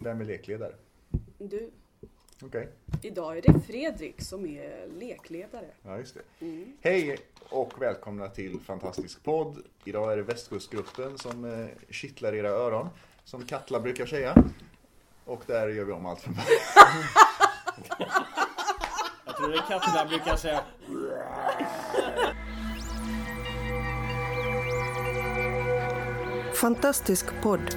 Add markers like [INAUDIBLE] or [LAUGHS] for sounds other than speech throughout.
Vem är lekledare? Du, Okej, idag är det Fredrik som är lekledare. ja just det. Mm. Hej och välkomna till Fantastisk podd. Idag är det Västkustgruppen som eh, kittlar era öron, som Katla brukar säga. Och där gör vi om allt från början. [LAUGHS] Jag tror det är katterna brukar säga. Fantastisk podd,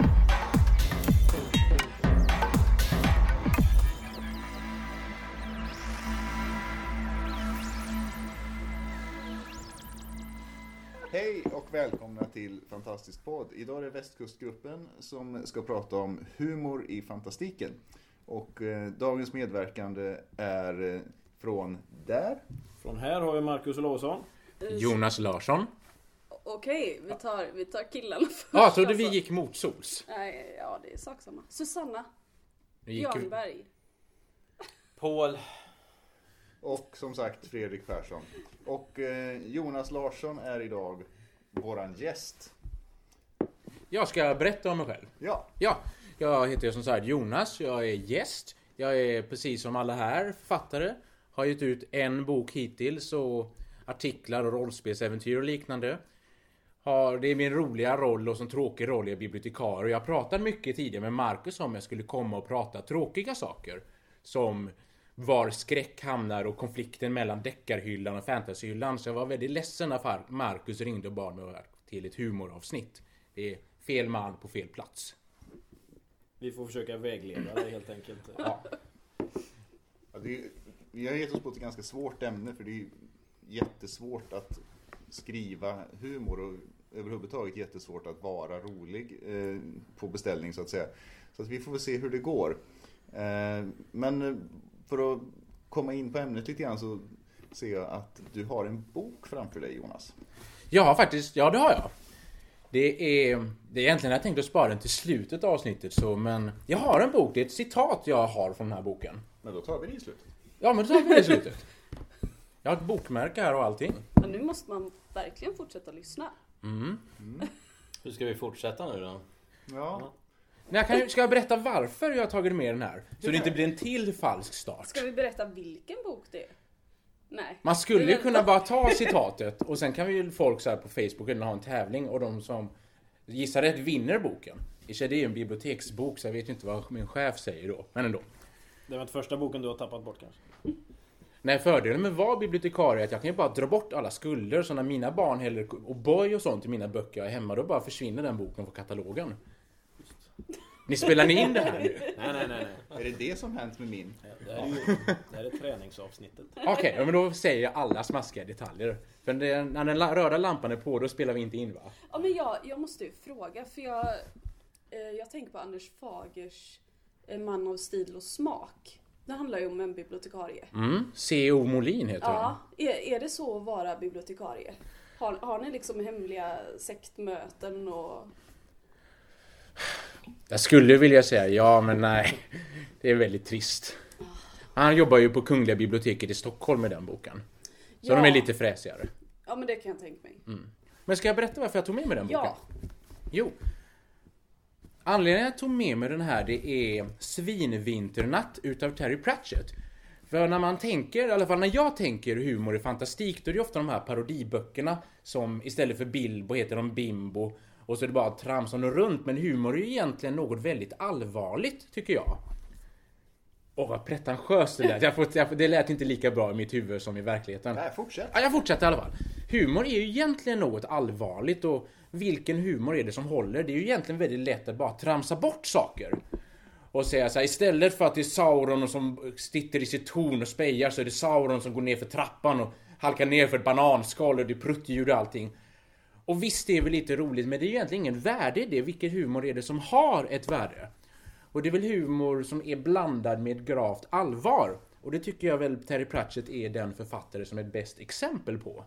Hej och välkomna till Fantastisk podd. Idag är det Västkustgruppen som ska prata om humor i fantastiken. Och eh, dagens medverkande är eh, från där. Från här har vi Marcus Olausson. Jonas Larsson. Okej, vi tar, vi tar killarna först. Ja, jag trodde vi alltså. gick motsols. Nej, ja det är sak samma. Susanna gick, Björnberg. Paul. Och som sagt Fredrik Persson. Och eh, Jonas Larsson är idag våran gäst. jag ska berätta om mig själv. Ja, Ja, jag heter som sagt Jonas, jag är gäst. Jag är precis som alla här författare. Har gett ut en bok hittills och artiklar och rollspelsäventyr och liknande. Har, det är min roliga roll och som tråkig roll är bibliotekarie. Jag pratade mycket tidigare med Marcus om jag skulle komma och prata tråkiga saker. Som var skräck hamnar och konflikten mellan deckarhyllan och fantasyhyllan. Så jag var väldigt ledsen när far- Marcus ringde och bad mig till ett humoravsnitt. Det är fel man på fel plats. Vi får försöka vägleda dig helt enkelt. Ja. Ja, det är, vi har gett oss på ett ganska svårt ämne för det är jättesvårt att skriva humor och överhuvudtaget jättesvårt att vara rolig eh, på beställning så att säga. Så att vi får väl se hur det går. Eh, men eh, för att komma in på ämnet lite grann så ser jag att du har en bok framför dig Jonas. Har faktiskt, ja det har jag. Det är, det är egentligen jag tänkte att spara den till slutet av avsnittet så men jag har en bok, det är ett citat jag har från den här boken. Men då tar vi det i slutet. Ja men då tar vi det i slutet. Jag har ett bokmärke här och allting. Men nu måste man verkligen fortsätta lyssna. Mm. Hur ska vi fortsätta nu då? Ja, jag kan, ska jag berätta varför jag har tagit med den här? Så det inte blir en till falsk start. Ska vi berätta vilken bok det är? Nej. Man skulle ju kunna bara ta [LAUGHS] citatet och sen kan vi ju folk så här på Facebook eller ha en tävling och de som gissar rätt vinner boken. I sig, det är ju en biblioteksbok så jag vet ju inte vad min chef säger då, men ändå. Det var inte första boken du har tappat bort kanske? Nej, fördelen med att vara bibliotekarie är att jag kan ju bara dra bort alla skulder. Så när mina barn häller O'boy och sånt i mina böcker jag är hemma, då bara försvinner den boken från katalogen. Ni spelar ni in det här nu? Nej, nej, nej. nej. är det det som hänt med min? Det här är, ju, det här är träningsavsnittet. Okej, ja, men då säger jag alla smaskiga detaljer. För det, när den la- röda lampan är på, då spelar vi inte in va? Ja men jag, jag måste ju fråga för jag, eh, jag tänker på Anders Fagers eh, Man av stil och smak. Det handlar ju om en bibliotekarie. Mm. C.O. Molin heter Ja, är, är det så att vara bibliotekarie? Har, har ni liksom hemliga sektmöten och... Jag skulle vilja säga ja, men nej. Det är väldigt trist. Han jobbar ju på Kungliga biblioteket i Stockholm med den boken. Så Ja. de är lite fräsigare. Ja men det kan jag tänka mig. Men ska jag berätta varför jag tog med mig den boken? Ja. Jo. Anledningen jag tog med mig den här det är Svinvinternatt utav Terry Pratchett. För när man tänker, i alla fall när jag tänker humor i fantastik, då är det ofta de här parodiböckerna som istället för Bilbo heter de Bimbo. Och så är det bara tramsande runt, men humor är ju egentligen något väldigt allvarligt, tycker jag. Åh vad pretentiöst det lät. Jag får, jag, det lät inte lika bra i mitt huvud som i verkligheten. Nej, fortsätt. Ja, jag fortsätter i alla fall. Humor är ju egentligen något allvarligt och vilken humor är det som håller? Det är ju egentligen väldigt lätt att bara tramsa bort saker. Och säga så här, istället för att det är Sauron som sitter i sitt torn och spejar så är det Sauron som går ner för trappan och halkar ner för ett bananskal och det är pruttljud och allting. Och visst, det är väl lite roligt, men det är ju egentligen ingen värde i det. Vilken humor är det som har ett värde? Och det är väl humor som är blandad med gravt allvar. Och det tycker jag väl Terry Pratchett är den författare som är bäst exempel på.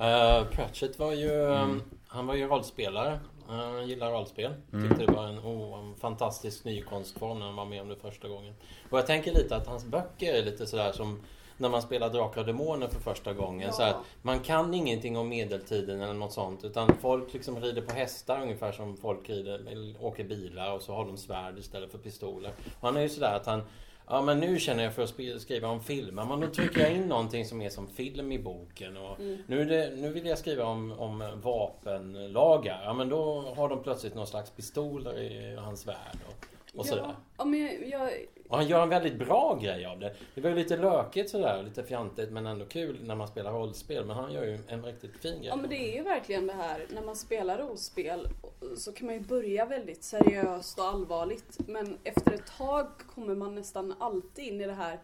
Uh, Pratchett var ju, um, han var ju rollspelare. Uh, Han gillar rollspel. Tyckte det var en, oh, fantastisk ny konstform när han var med om det första gången. Och jag tänker lite att hans böcker är lite sådär som när man spelar Drakar och Demoner för första gången. Ja. Så att man kan ingenting om medeltiden eller något sånt. Utan folk liksom rider på hästar ungefär som folk rider, åker bilar och så har de svärd istället för pistoler. Och han är ju sådär att han Ja men nu känner jag för att skriva om filmer. Men då trycker jag in någonting som är som film i boken. Och Mm. nu, det, nu vill jag skriva om, om vapenlagar. Ja men då har de plötsligt någon slags pistoler i hans värld. Och, och sådär. Ja, ja, men jag, jag, och han gör en väldigt bra grej av det. Det var ju lite lökigt sådär, lite fjantigt men ändå kul när man spelar rollspel. Men han gör ju en riktigt fin grej. Ja men det är ju verkligen det här. När man spelar rollspel så kan man ju börja väldigt seriöst och allvarligt. Men efter ett tag kommer man nästan alltid in i det här.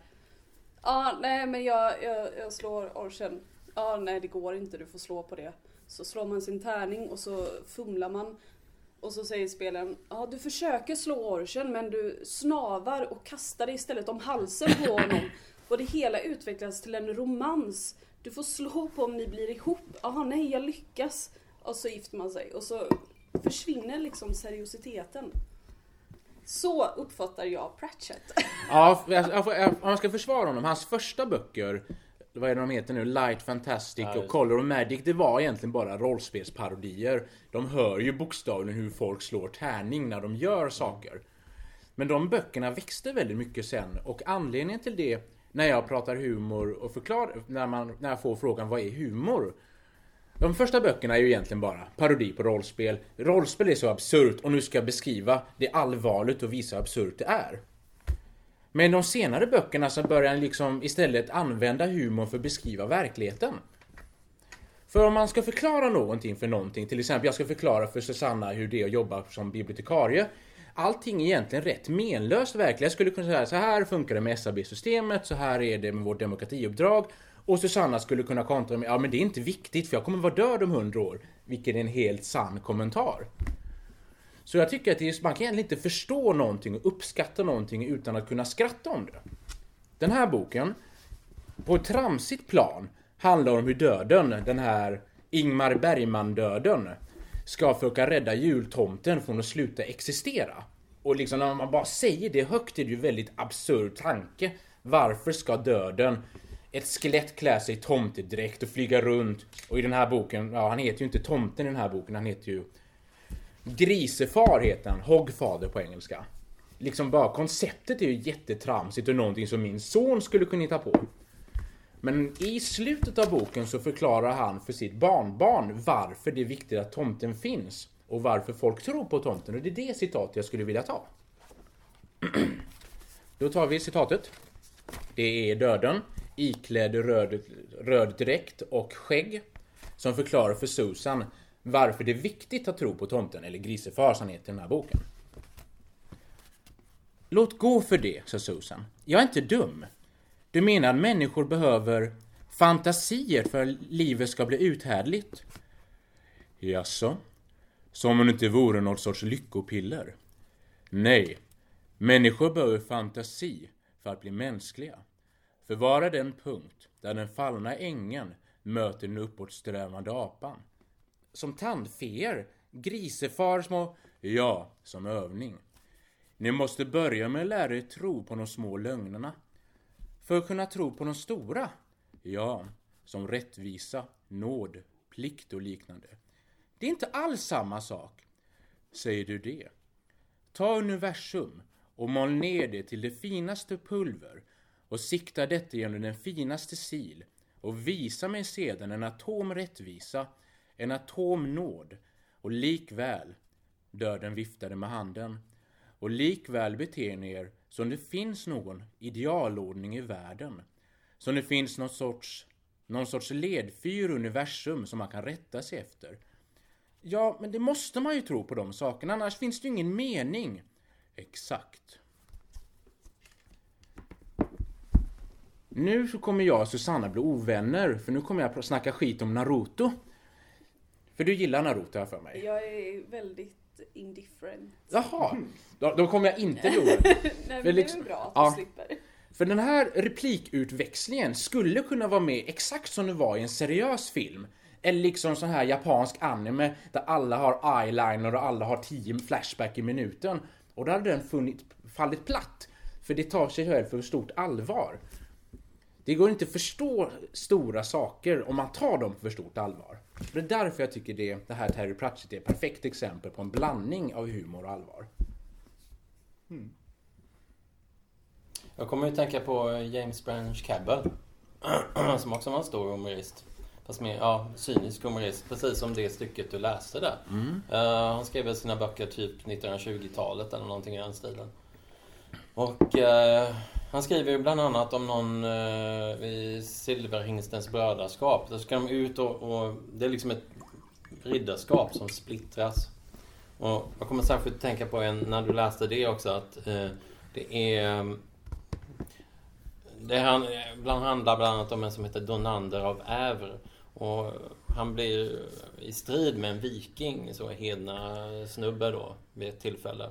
Ja ah, nej men jag, jag, jag slår orchen Ja ah, nej det går inte. Du får slå på det. Så slår man sin tärning och så fumlar man och så säger spelaren Ja du försöker slå orchen men du snavar och kastar dig istället om halsen på honom och det hela utvecklas till en romans du får slå på om ni blir ihop. Jaha, nej jag lyckas. Och så gifter man sig och så försvinner liksom seriositeten. Så uppfattar jag Pratchett. Ja, jag- jag om man ska försvara honom, hans första böcker vad är det de heter nu? Light Fantastic Ja, och. Color of Magic. Det var egentligen bara rollspelsparodier. De hör ju bokstavligen hur folk slår tärning när de gör saker. Men de böckerna växte väldigt mycket sen och anledningen till det när jag pratar humor och förklarar, när, man, när jag får frågan vad är humor? De första böckerna är ju egentligen bara parodi på rollspel. Rollspel är så absurt och nu ska jag beskriva det allvarligt och visa hur absurt det är. Men de senare böckerna så börjar han liksom istället använda humor för att beskriva verkligheten. För om man ska förklara någonting för någonting, till exempel jag ska förklara för Susanna hur det är att jobba som bibliotekarie. Allting är egentligen rätt menlöst verkligen. Jag skulle kunna säga så här funkar det med SAB-systemet, så här är det med vårt demokratiuppdrag. Och Susanna skulle kunna kontra med, ja men det är inte viktigt för jag kommer vara död om hundra år. Vilket är en helt sann kommentar. Så jag tycker att det är, man kan egentligen inte förstå någonting och uppskatta någonting utan att kunna skratta om det. Den här boken, på ett tramsigt plan, handlar om hur döden, den här Ingmar Bergman-döden, ska försöka rädda jultomten från att sluta existera. Och liksom när man bara säger det högt är det ju väldigt absurd tanke. Varför ska döden, ett skelett klä sig i tomtedräkt och flyga runt? Och i den här boken, ja han heter ju inte tomten i den här boken, han heter ju Grisefar heter han, Hogfather på engelska. Liksom bara konceptet är ju jättetramsigt och någonting som min son skulle kunna hitta på. Men i slutet av boken så förklarar han för sitt barnbarn varför det är viktigt att tomten finns. Och varför folk tror på tomten. Och det är det citatet jag skulle vilja ta. [CLEARS THROAT] Då tar vi citatet. Det är döden, iklädd röd, röd dräkt och skägg. Som förklarar för Susan varför det är viktigt att tro på tomten, eller grisefar som heter den här boken. Låt gå för det, sa Susan. Jag är inte dum. Du menar att människor behöver fantasier för att livet ska bli uthärdligt? Jaså? Som om det inte vore något sorts lyckopiller? Nej, människor behöver fantasi för att bli mänskliga. För vara den punkt där den fallna ängeln möter den uppåtsträvande apan. Som tandfeer, grisefar små... Ja, som övning. Ni måste börja med att lära er tro på de små lögnerna. För att kunna tro på de stora? Ja, som rättvisa, nåd, plikt och liknande. Det är inte alls samma sak. Säger du det? Ta universum och mal ner det till det finaste pulver och sikta detta genom den finaste sil och visa mig sedan en atom rättvisa, en atomnåd. och likväl, döden viftade med handen, och likväl beter ni er som det finns någon idealordning i världen. Som det finns någon sorts, någon sorts ledfyr i universum som man kan rätta sig efter. Ja, men det måste man ju tro på de sakerna, annars finns det ju ingen mening. Exakt. Nu så kommer jag och Susanna bli ovänner, för nu kommer jag att snacka skit om Naruto. För du gillar Naruto här för mig. Jag är väldigt indifferent. Jaha, då, då kommer jag inte bli ovän. [LAUGHS] Nej men det liksom- är bra att ja. du slipper. För den här replikutväxlingen skulle kunna vara med exakt som det var i en seriös film. Eller liksom sån här japansk anime där alla har eyeliner och alla har 10 flashback i minuten. Och då hade den funnit, fallit platt. För det tar sig själv för stort allvar. Det går inte att förstå stora saker om man tar dem för stort allvar. Det är därför jag tycker det, det här Terry Pratchett är ett perfekt exempel på en blandning av humor och allvar. Jag kommer ju tänka på James Branch Cabell. [CLEARS THROAT] som också var en stor humorist. Fast mer, ja, cynisk humorist. Precis som det stycket du läste där. Eh, han skrev väl sina böcker typ 1920-talet eller någonting i den stilen. Och eh, han skriver ju bland annat om någon eh, i Silverhingstens brödraskap. Där ska de ut och, och det är liksom ett riddarskap som splittras. Och jag kommer särskilt tänka på en, när du läste det också, att eh, det är... Eh, det han, bland handlar bland annat om en som heter Donander av Ävr. Och han blir i strid med en viking, så hedna snubbe då, vid ett tillfälle.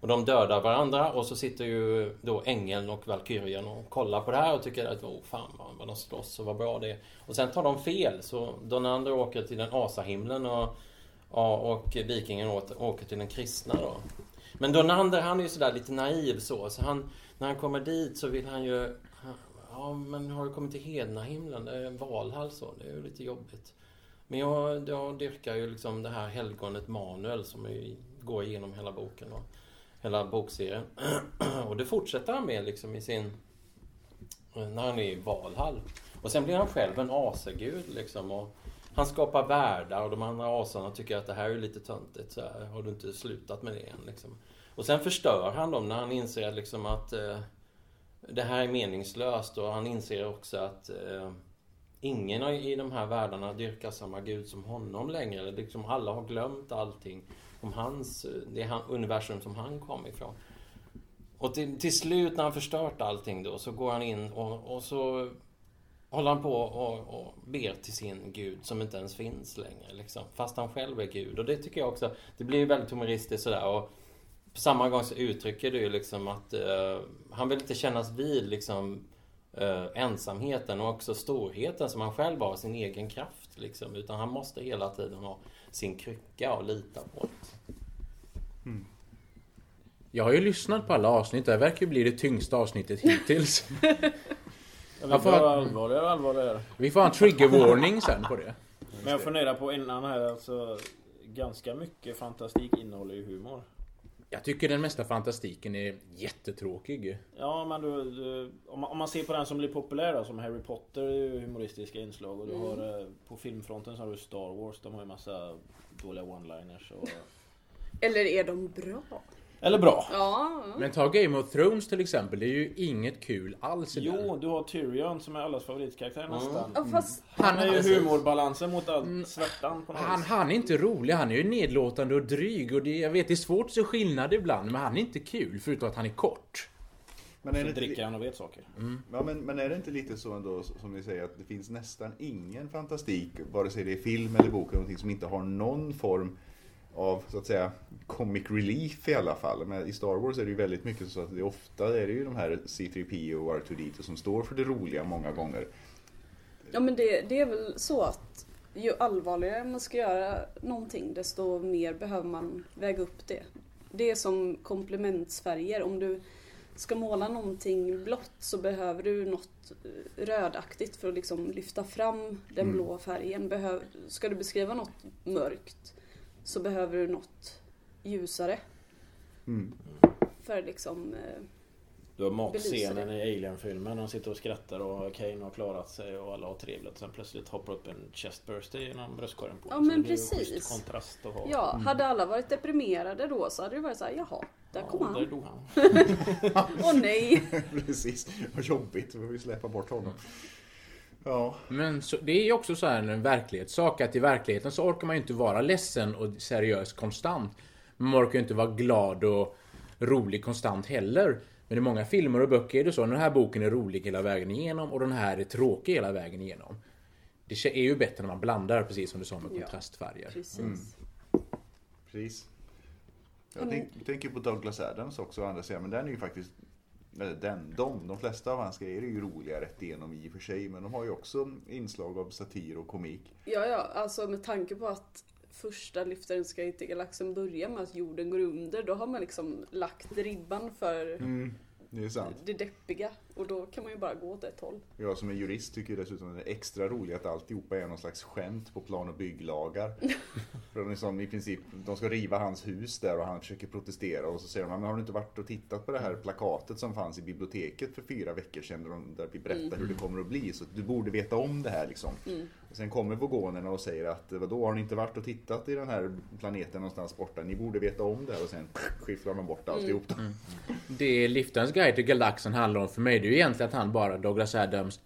Och de dödar varandra och så sitter ju då ängeln och valkyrien och kollar på det här och tycker att oh, fan vad, vad de slåss och vad bra det är. Och sen tar de fel så Donander åker till den asahimlen och, och, och vikingen åter, åker till den kristna då. Men Donander han är ju sådär lite naiv så, så han, när han kommer dit så vill han ju Ja men har du kommit till hednahimlen? Det är en Valhall så, det är ju lite jobbigt. Men jag, jag dyrkar ju liksom det här helgonet Manuel som går igenom hela boken och hela bokserien. [CLEARS THROAT] Och det fortsätter han med liksom i sin... Eh, när han är i Valhall. Och sen blir han själv en asegud liksom. Och han skapar världar och de andra asarna tycker att det här är lite töntigt. Så här, har du inte slutat med det än liksom. Och sen förstör han dem när han inser liksom att eh, det här är meningslöst och han inser också att eh, ingen i de här världarna dyrkar samma gud som honom längre. Liksom alla har glömt allting om hans, det han, universum som han kom ifrån. Och till, till slut när han förstört allting då så går han in och, och så håller han på och, och ber till sin gud som inte ens finns längre. Liksom, fast han själv är gud. Och det tycker jag också, det blir ju väldigt humoristiskt sådär. Och på samma gång så uttrycker du ju liksom att uh, han vill inte kännas vid liksom uh, ensamheten och också storheten som han själv har, sin egen kraft. Liksom, utan han måste hela tiden ha sin krycka och lita på det. Jag har ju lyssnat på alla avsnitt. Det här verkar ju bli det tyngsta avsnittet hittills. [LAUGHS] Ja, Jag vi får- får allvarligare och allvarligare. Vi får ha en trigger warning sen på det. Men jag funderar på innan här alltså Ganska mycket fantastik innehåller ju humor. Jag tycker den mesta fantastiken är jättetråkig. Ja men du, du om, man, om man ser på den som blir populär då, som Harry Potter är ju humoristiska inslag och du har eh, på filmfronten så har du Star Wars, de har ju massa dåliga one-liners och... Eller är de bra? Eller bra! Ja. Men ta Game of Thrones till exempel. Det är ju inget kul alls i Jo, den. du har Tyrion som är allas favoritkaraktär nästan. ja fast Han är ju humorbalansen mot all svärtan på något Han, vis. han är inte rolig, han är ju nedlåtande och dryg och det, jag vet det är svårt att se skillnad ibland men han är inte kul förutom att han är kort. Men är, Så det inte, dricker han och vet saker. ja, men, men är det inte lite så ändå som ni säger att det finns nästan ingen fantastik, vare sig det är film eller bok, eller någonting som inte har någon form av så att säga comic relief i alla fall. Men i Star Wars är det ju väldigt mycket så att det ofta är det ju de här C3PO och R2D2 som står för det roliga många gånger. Ja men det, det är väl så att ju allvarligare man ska göra någonting desto mer behöver man väga upp det. Det är som komplementsfärger. Om du ska måla någonting blått så behöver du något eh, rödaktigt för att liksom lyfta fram den blå färgen. Behöv, ska du beskriva något mörkt så behöver du något ljusare. Mm. För liksom... eh, Du har matscenen i Alien-filmen. De sitter och skrattar och Kane har klarat sig och alla har trevligt. Sen plötsligt hoppar upp en chestburster genom bröstkorgen på Ja, men det precis. schysst kontrast att ha. Ja, hade alla varit deprimerade då så hade det varit så här, jaha, där kom Ja, där han. dog han. [LAUGHS] [LAUGHS] Åh nej! Precis, vad jobbigt, vi släppa bort honom. Ja, Men så, det är ju också så här en verklighetssak att i verkligheten så orkar man ju inte vara ledsen och seriös konstant. Man orkar ju inte vara glad och rolig konstant heller. Men i många filmer och böcker är det så. Den här boken är rolig hela vägen igenom och den här är tråkig hela vägen igenom. Det är ju bättre när man blandar precis som du sa med Ja. kontrastfärger. Precis. precis. Jag tänk, tänker på Douglas Adams också andra sidan, men den är ju faktiskt eller den, de, de flesta av hans grejer är ju roliga rätt igenom i och för sig. Men de har ju också inslag av satir och komik. Ja, ja, alltså med tanke på att första Lyftaren ska inte galaxen börja med att jorden går under, då har man liksom lagt ribban för Mm, det är sant. det deppiga. Och då kan man ju bara gå åt ett håll. Jag som är jurist tycker dessutom att det är extra roligt att alltihopa är någon slags skämt på plan och bygglagar. [LAUGHS] För de, är som i princip, de ska riva hans hus där och han försöker protestera och så säger de men har du inte varit och tittat på det här plakatet som fanns i biblioteket för fyra veckor sedan där, vi berättar hur det kommer att bli så du borde veta om det här liksom. Och sen kommer vogonerna och säger att vadå har ni inte varit och tittat i den här planeten någonstans borta? Ni borde veta om det här och sen skifflar de bort alltihop. då. Det Liftarens guide till galaxen handlar om för mig, det är ju egentligen att han bara, Douglas Adams,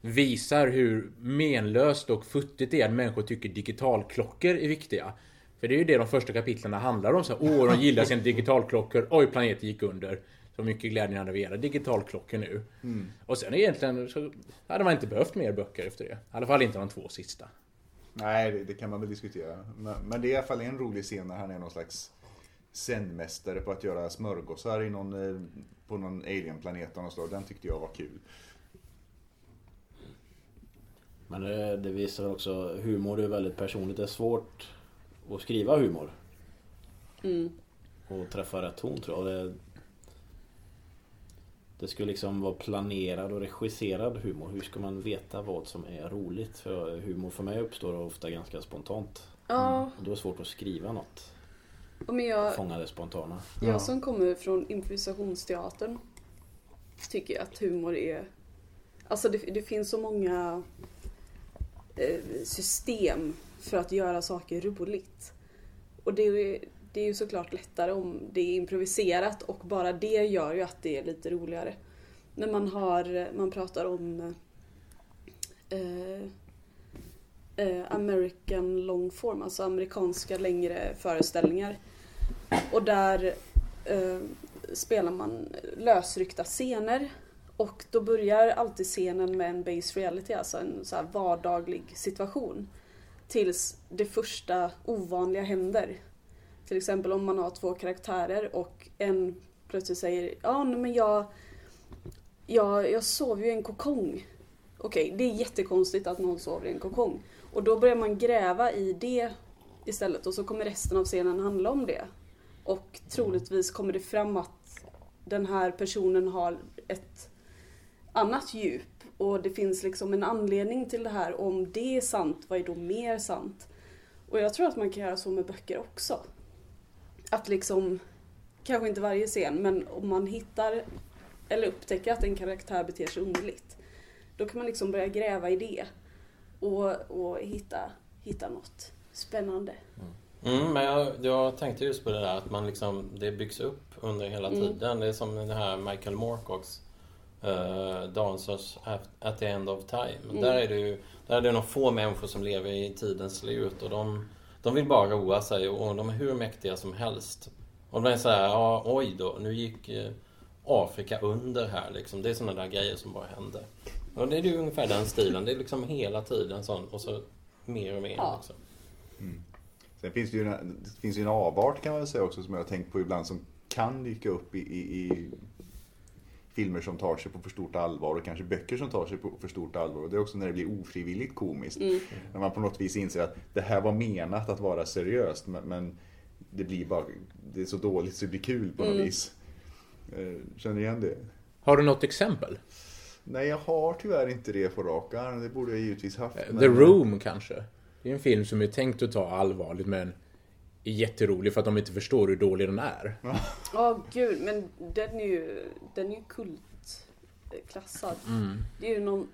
visar hur menlöst och futtigt det är att människor tycker digitalklockor är viktiga. För det är ju det de första kapitlen handlar om. Så här, Åh, de gillar sina digitalklockor. Oj, planeten gick under. Så mycket glädje hade vi era digitalklockor nu. Och sen egentligen så hade man inte behövt mer böcker efter det. I alla fall inte de två sista. Nej, det, det kan man väl diskutera. Men, men det är i alla fall en rolig scen när han är någon slags zen-mästare på att göra smörgåsar i någon, eh, på någon alienplanet. Den tyckte jag var kul. Men det, det visar också humor är väldigt personligt. Det är svårt att skriva humor. Mm. Och träffa rätt ton tror jag. Det, det skulle liksom vara planerad och regisserad humor. Hur ska man veta vad som är roligt? För humor för mig uppstår ofta ganska spontant. Ja, Och då är det svårt att skriva något. och men jag, Fånga det spontana. jag som kommer från improvisationsteatern tycker att humor är... Alltså det, det finns så många eh, system för att göra saker roligt. Och det, är- det är ju såklart lättare om det är improviserat och bara det gör ju att det är lite roligare. När man har, man pratar om eh, eh, American long form, alltså amerikanska längre föreställningar. Och där eh, spelar man lösryckta scener och då börjar alltid scenen med en base reality, alltså en så här vardaglig situation. Tills det första ovanliga händer. Till exempel om man har två karaktärer och en plötsligt säger ja men jag, jag, jag sover ju i en kokong. Okej, det är jättekonstigt att någon sover i en kokong. Och då börjar man gräva i det istället och så kommer resten av scenen handla om det. Och troligtvis kommer det fram att den här personen har ett annat djup och det finns liksom en anledning till det här. Och om det är sant, vad är då mer sant? Och jag tror att man kan göra så med böcker också. Att liksom, kanske inte varje scen, men om man hittar eller upptäcker att en karaktär beter sig underligt. Då kan man liksom börja gräva i det och, och hitta, hitta något spännande. Mm, men jag, jag tänkte just på det där att man liksom, det byggs upp under hela Mm. tiden. Det är som den här Michael Moorcocks uh, Dancers at, at the end of time. Mm. Där är det ju där är det några få människor som lever i tidens slut och de, de vill bara roa sig och de är hur mäktiga som helst. Och de är så här, ja oj då, nu gick eh, Afrika under här liksom. Det är sådana där grejer som bara händer. Och det är ju ungefär den stilen. Det är liksom hela tiden sån och så mer och mer. Ja. Liksom. Sen finns det ju en, det finns ju en avart kan man väl säga också som jag har tänkt på ibland som kan dyka upp i, i, i filmer som tar sig på för stort allvar och kanske böcker som tar sig på för stort allvar. Och det är också när det blir ofrivilligt komiskt. När man på något vis inser att det här var menat att vara seriöst men, men det blir bara, det är så dåligt så det blir kul på något vis. Eh, Känner igen det? Har du något exempel? Nej, jag har tyvärr inte det på rak arm. Det borde jag givetvis haft. men- The Room kanske? Det är en film som är tänkt att ta allvarligt men är jätterolig för att de inte förstår hur dålig den är. Ja, gud, men den är ju, den är ju kultklassad. Det är ju någon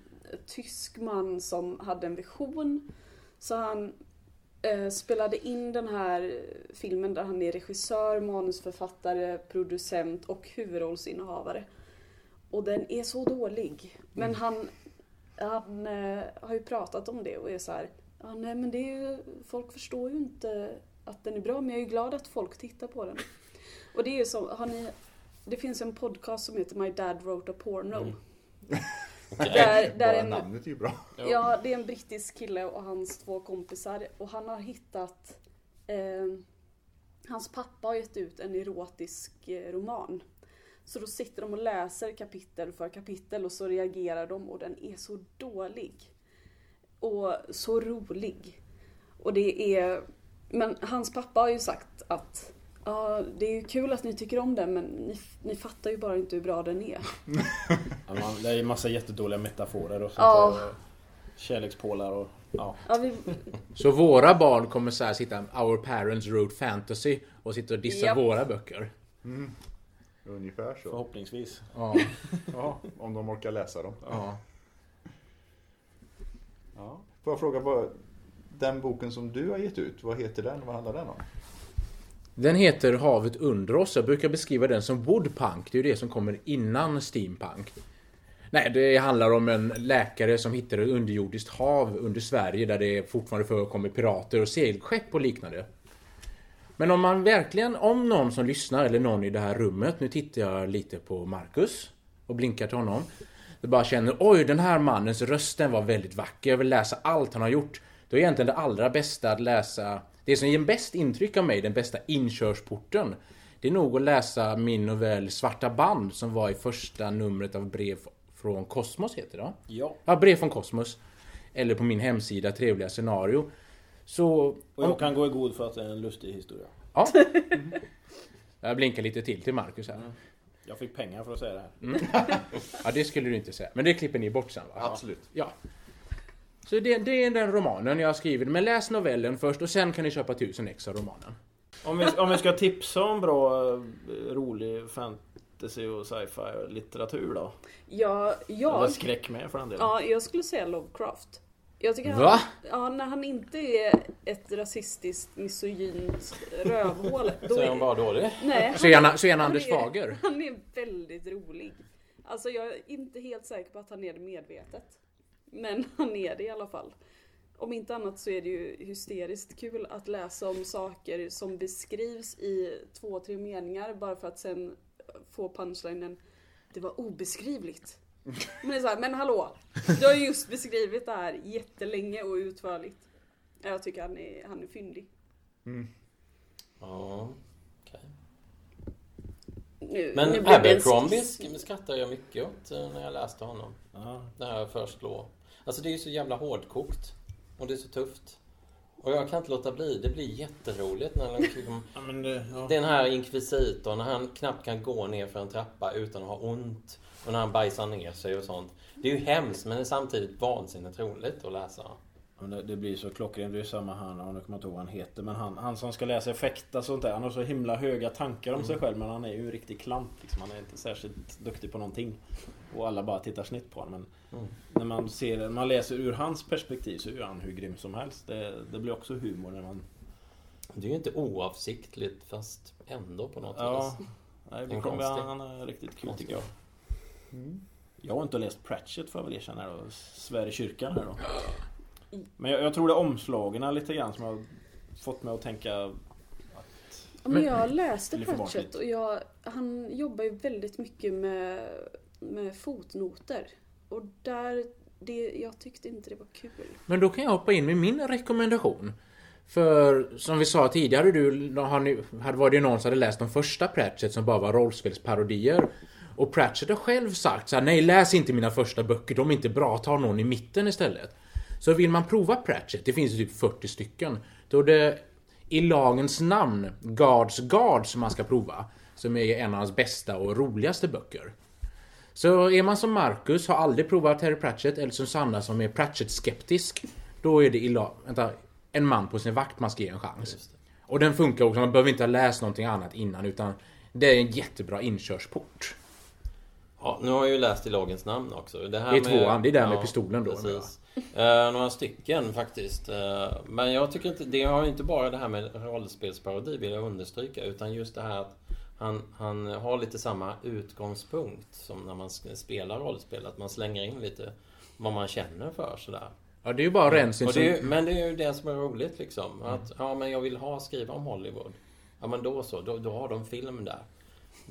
tysk man som hade en vision. Så han eh, spelade in den här filmen där han är regissör, manusförfattare, producent och huvudrollsinnehavare. Och den är så dålig. Men han, han eh, har ju pratat om det och är så här. Ja, nej men det är ju, folk förstår ju inte att den är bra men jag är ju glad att folk tittar på den. Och det är ju så, har ni, det finns en podcast som heter My Dad Wrote a Porno. [LAUGHS] Där, där Bara en, namnet är ju bra. ja, det är en brittisk kille och hans två kompisar och han har hittat eh, Hans pappa har gett ut en erotisk eh, roman Så då sitter de och läser kapitel för kapitel och så reagerar de och den är så dålig. Och så rolig. Och det är... Men hans pappa har ju sagt att Ja, det är ju kul att ni tycker om den men ni, ni fattar ju bara inte hur bra den är. [LAUGHS] Ja, man, det är ju massa jättedåliga metaforer och sånt Ja. där. och Kärlekspålar och... Ja. Ja, vi, Så våra barn kommer så här sitta Our parents wrote fantasy och sitta och dissa Japp. våra böcker. Ungefär så. Förhoppningsvis. Ja, [LAUGHS] Ja, om de orkar läsa dem. ja. Ja. Får jag fråga, vad, den boken som du har gett ut, vad heter den? Vad handlar den om? Den heter Havet under oss. Jag brukar beskriva den som woodpunk. Det är ju det som kommer innan steampunk. Nej, det handlar om en läkare som hittar ett underjordiskt hav under Sverige där det fortfarande förekommer pirater och segelskepp och liknande. Men om man verkligen, om någon som lyssnar eller någon i det här rummet, nu tittar jag lite på Marcus och blinkar till honom. Jag bara känner, oj den här mannens röst den var väldigt vacker, jag vill läsa allt han har gjort. Då är egentligen det allra bästa att läsa, det som ger bäst intryck av mig, den bästa inkörsporten. Det är nog att läsa min novell Svarta band som var i första numret av Brev från Kosmos heter det? Ja. Ja, Brev från Kosmos. Eller på min hemsida Trevliga scenario. Så... Och jag kan gå i god för att det är en lustig historia. Ja. [LAUGHS] Jag blinkar lite till till Marcus här. Jag fick pengar för att säga det här. Ja, det skulle du inte säga. Men det klipper ni bort sen va? Absolut. Ja. Så det, det är den romanen jag har skrivit. Men läs novellen först och sen kan ni köpa tusen ex av romanen. Om vi, om vi ska tipsa om bra, eh, rolig fantasy och sci-fi litteratur då? ja, Eller jag, skräck med för den delen. ja, jag skulle säga Lovecraft. Jag tycker Va? han, ja, när han inte är ett rasistiskt, misogynt rövhål. [LAUGHS] Då Så är hon bara dålig. nej, Så är han, så är han han Anders är- Fager. Han är väldigt rolig. Alltså jag är inte helt säker på att han är det medvetet. Men [LAUGHS] han är det i alla fall. Om inte annat så är det ju hysteriskt kul att läsa om saker som beskrivs i två, tre meningar bara för att sen få punchlinen Det var obeskrivligt. Men det är så här, men hallå! Du har ju just beskrivit det här jättelänge och utförligt. Jag tycker han är, han är fyndig. Ja, okej. Nu, nu Men Abercrombie skrattar jag mycket åt eh, när jag läste honom. Ja. Det här First Law. Alltså det är ju så jävla hårdkokt. Och det är så tufft. Och jag kan inte låta bli. Det blir jätteroligt när han liksom, Ja, det, ja. Den här inkvisitorn, när han knappt kan gå ner för en trappa utan att ha ont. Och när han bajsar ner sig och sånt. Det är ju hemskt men det är samtidigt vansinnigt roligt att läsa. Det, det blir så klockrent. Det är samma han, nu kommer jag inte ihåg vad han heter. Men han, han som ska läsa effekta och sånt där. Han har så himla höga tankar om sig själv. Men han är ju en riktig klant liksom. Han är inte särskilt duktig på någonting. Och alla bara tittar snitt på honom. Men Mm. när man ser när man läser ur hans perspektiv så är han hur grym som helst. Det, det blir också humor när man... Det är ju inte oavsiktligt fast ändå på något Ja. vis. Nej, En det kommer, konstig- han är riktigt kul tycker jag. Jag har inte läst Pratchett får jag väl erkänna då. Svär i kyrkan här då. Men jag, jag tror det är omslagen lite grann som har fått mig att tänka Ja, men jag läste Pratchett och jag, han jobbar ju väldigt mycket med, med fotnoter. Och där, det, jag tyckte inte det var kul. Men då kan jag hoppa in med min rekommendation. För som vi sa tidigare, du, har ni, hade var det någon som hade läst de första Pratchett som bara var rollspelsparodier. Och Pratchett har själv sagt så här, nej läs inte mina första böcker, de är inte bra, ta någon i mitten istället. Så vill man prova Pratchett, det finns ju typ 40 stycken, då är det i lagens namn Guards Guard som man ska prova. Som är en av hans bästa och roligaste böcker. Så är man som Marcus, har aldrig provat Terry Pratchett, eller som Sanna som är Pratchett-skeptisk. Då är det illa, vänta, en man på sin vakt man ska ge en chans. Och den funkar också, man behöver inte ha läst någonting annat innan utan det är en jättebra inkörsport. Ja, nu har jag ju läst i lagens namn också. Det, här Det är tvåan, det är där med pistolen då, Precis. Eh, några stycken faktiskt. Eh, men jag tycker inte, det har ju inte bara det här med rollspelsparodi vill jag understryka. Utan just det här att han, han har lite samma utgångspunkt som när man spelar rollspel. Att man slänger in lite vad man känner för sådär. Ja, det är ju bara Rensin Och som... ju- men det är ju det som är roligt liksom. Att, ja men jag vill ha skriva om Hollywood. Ja men då så, då, då har de film där.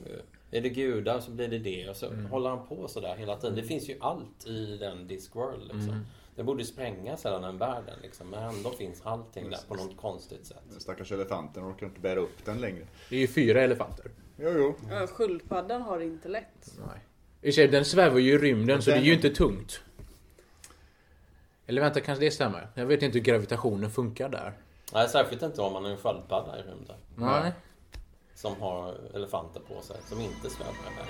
Eh, Är det gudar så blir det det. Och så håller han på sådär hela tiden. Det finns ju allt i den Discworld liksom. Det borde sprängas hela den världen liksom. Men ändå finns allting där på något konstigt sätt. Den stackars elefanten orkar inte bära upp den längre. Det är ju fyra elefanter. Jo, jo. Ja, Sköldpaddan har det inte lätt. Nej. I sig, den svävar ju i rymden så det är ju inte tungt. Eller vänta, kanske det stämmer? Jag vet inte hur gravitationen funkar där. Nej, särskilt inte om man är en sköldpadda i rymden. Nej. Som har elefanter på sig, som inte svävar iväg.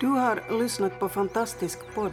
Du har lyssnat på Fantastisk podd.